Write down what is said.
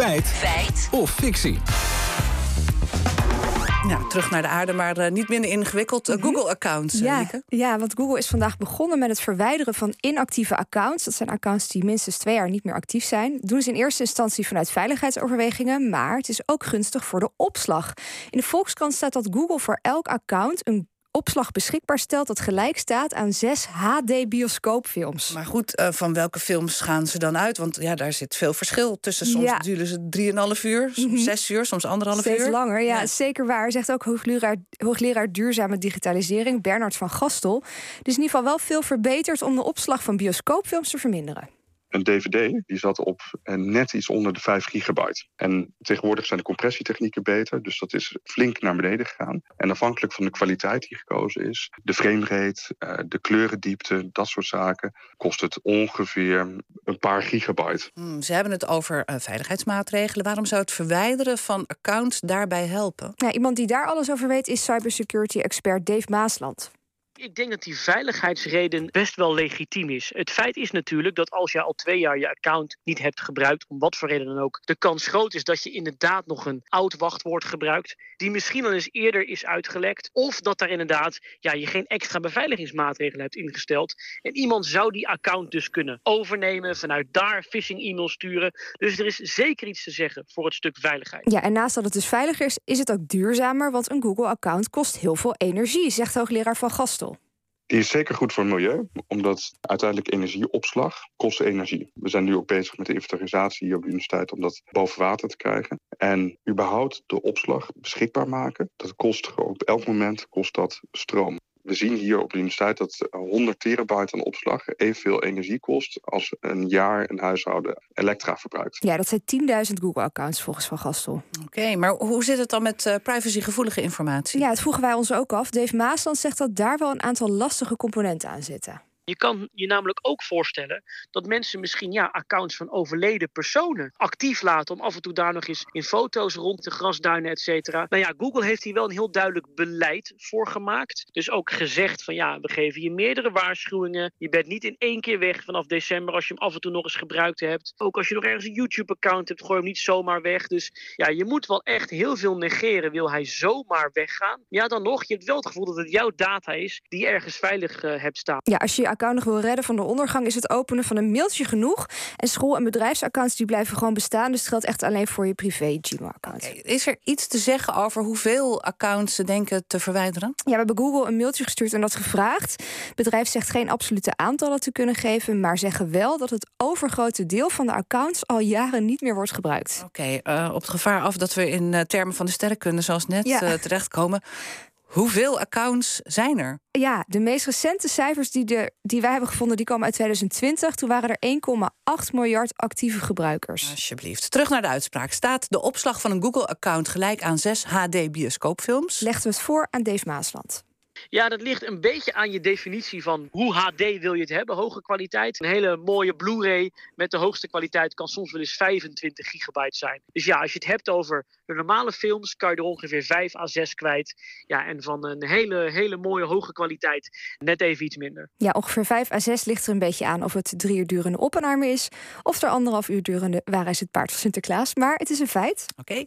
Feit. Feit. Of fictie. Ja, terug naar de aarde, maar uh, niet minder ingewikkeld. Uh, Google-accounts, ja, ja, want Google is vandaag begonnen met het verwijderen van inactieve accounts. Dat zijn accounts die minstens twee jaar niet meer actief zijn. Dat doen ze in eerste instantie vanuit veiligheidsoverwegingen, maar het is ook gunstig voor de opslag. In de Volkskrant staat dat Google voor elk account een opslag beschikbaar stelt dat gelijk staat aan zes HD-bioscoopfilms. Maar goed, uh, van welke films gaan ze dan uit? Want ja, daar zit veel verschil tussen. Soms ja. duren ze drieënhalf uur, soms mm -hmm. zes uur, soms anderhalf Steeds uur. Steeds langer, ja, ja, zeker waar. Zegt ook hoogleraar, hoogleraar duurzame digitalisering Bernard van Gastel. Dus in ieder geval wel veel verbeterd om de opslag van bioscoopfilms te verminderen een DVD die zat op net iets onder de 5 gigabyte. En tegenwoordig zijn de compressietechnieken beter, dus dat is flink naar beneden gegaan. En afhankelijk van de kwaliteit die gekozen is, de framerate, de kleurendiepte, dat soort zaken, kost het ongeveer een paar gigabyte. Hmm, ze hebben het over uh, veiligheidsmaatregelen. Waarom zou het verwijderen van accounts daarbij helpen? Ja, iemand die daar alles over weet is cybersecurity expert Dave Maasland. Ik denk dat die veiligheidsreden best wel legitiem is. Het feit is natuurlijk dat als je al twee jaar je account niet hebt gebruikt, om wat voor reden dan ook, de kans groot is dat je inderdaad nog een oud wachtwoord gebruikt, die misschien al eens eerder is uitgelekt, of dat daar inderdaad ja, je geen extra beveiligingsmaatregelen hebt ingesteld. En iemand zou die account dus kunnen overnemen, vanuit daar phishing-e-mails sturen. Dus er is zeker iets te zeggen voor het stuk veiligheid. Ja, en naast dat het dus veiliger is, is het ook duurzamer, want een Google-account kost heel veel energie, zegt hoogleraar Van Gastel. Die is zeker goed voor het milieu, omdat uiteindelijk energieopslag kost energie. We zijn nu ook bezig met de inventarisatie hier op de universiteit om dat boven water te krijgen. En überhaupt de opslag beschikbaar maken, dat kost op elk moment kost dat stroom. We zien hier op de universiteit dat 100 terabyte aan opslag evenveel energie kost als een jaar een huishouden elektra verbruikt. Ja, dat zijn 10.000 Google-accounts volgens Van Gastel. Oké, maar hoe zit het dan met uh, privacygevoelige informatie? Ja, het vroegen wij ons ook af. Dave Maasland zegt dat daar wel een aantal lastige componenten aan zitten. Je kan je namelijk ook voorstellen dat mensen misschien ja, accounts van overleden personen actief laten om af en toe daar nog eens in foto's rond de grasduinen, et cetera. Nou ja, Google heeft hier wel een heel duidelijk beleid voor gemaakt. Dus ook gezegd van ja, we geven je meerdere waarschuwingen. Je bent niet in één keer weg vanaf december als je hem af en toe nog eens gebruikt hebt. Ook als je nog ergens een YouTube-account hebt, gooi hem niet zomaar weg. Dus ja, je moet wel echt heel veel negeren. Wil hij zomaar weggaan? Ja, dan nog, je hebt wel het gevoel dat het jouw data is die ergens veilig uh, hebt staan. Ja, als je account nog wil redden van de ondergang, is het openen van een mailtje genoeg. En school- en bedrijfsaccounts die blijven gewoon bestaan. Dus het geldt echt alleen voor je privé Gmail-account. Okay. Is er iets te zeggen over hoeveel accounts ze denken te verwijderen? Ja, we hebben Google een mailtje gestuurd en dat gevraagd. Het bedrijf zegt geen absolute aantallen te kunnen geven, maar zeggen wel dat het overgrote deel van de accounts al jaren niet meer wordt gebruikt. Oké, okay, uh, op het gevaar af dat we in uh, termen van de sterrenkunde, zoals net, ja. uh, terechtkomen. Hoeveel accounts zijn er? Ja, de meest recente cijfers die, de, die wij hebben gevonden, die komen uit 2020. Toen waren er 1,8 miljard actieve gebruikers. Alsjeblieft. Terug naar de uitspraak. Staat de opslag van een Google-account gelijk aan 6 HD-bioscoopfilms? Legden we het voor aan Dave Maasland. Ja, dat ligt een beetje aan je definitie van hoe HD wil je het hebben. Hoge kwaliteit. Een hele mooie Blu-ray met de hoogste kwaliteit kan soms wel eens 25 gigabyte zijn. Dus ja, als je het hebt over de normale films, kan je er ongeveer 5 à 6 kwijt. Ja, en van een hele, hele mooie hoge kwaliteit net even iets minder. Ja, ongeveer 5 à 6 ligt er een beetje aan of het drie uur durende Oppenheimer is. Of er anderhalf uur durende Waar is het paard van Sinterklaas. Maar het is een feit. Oké.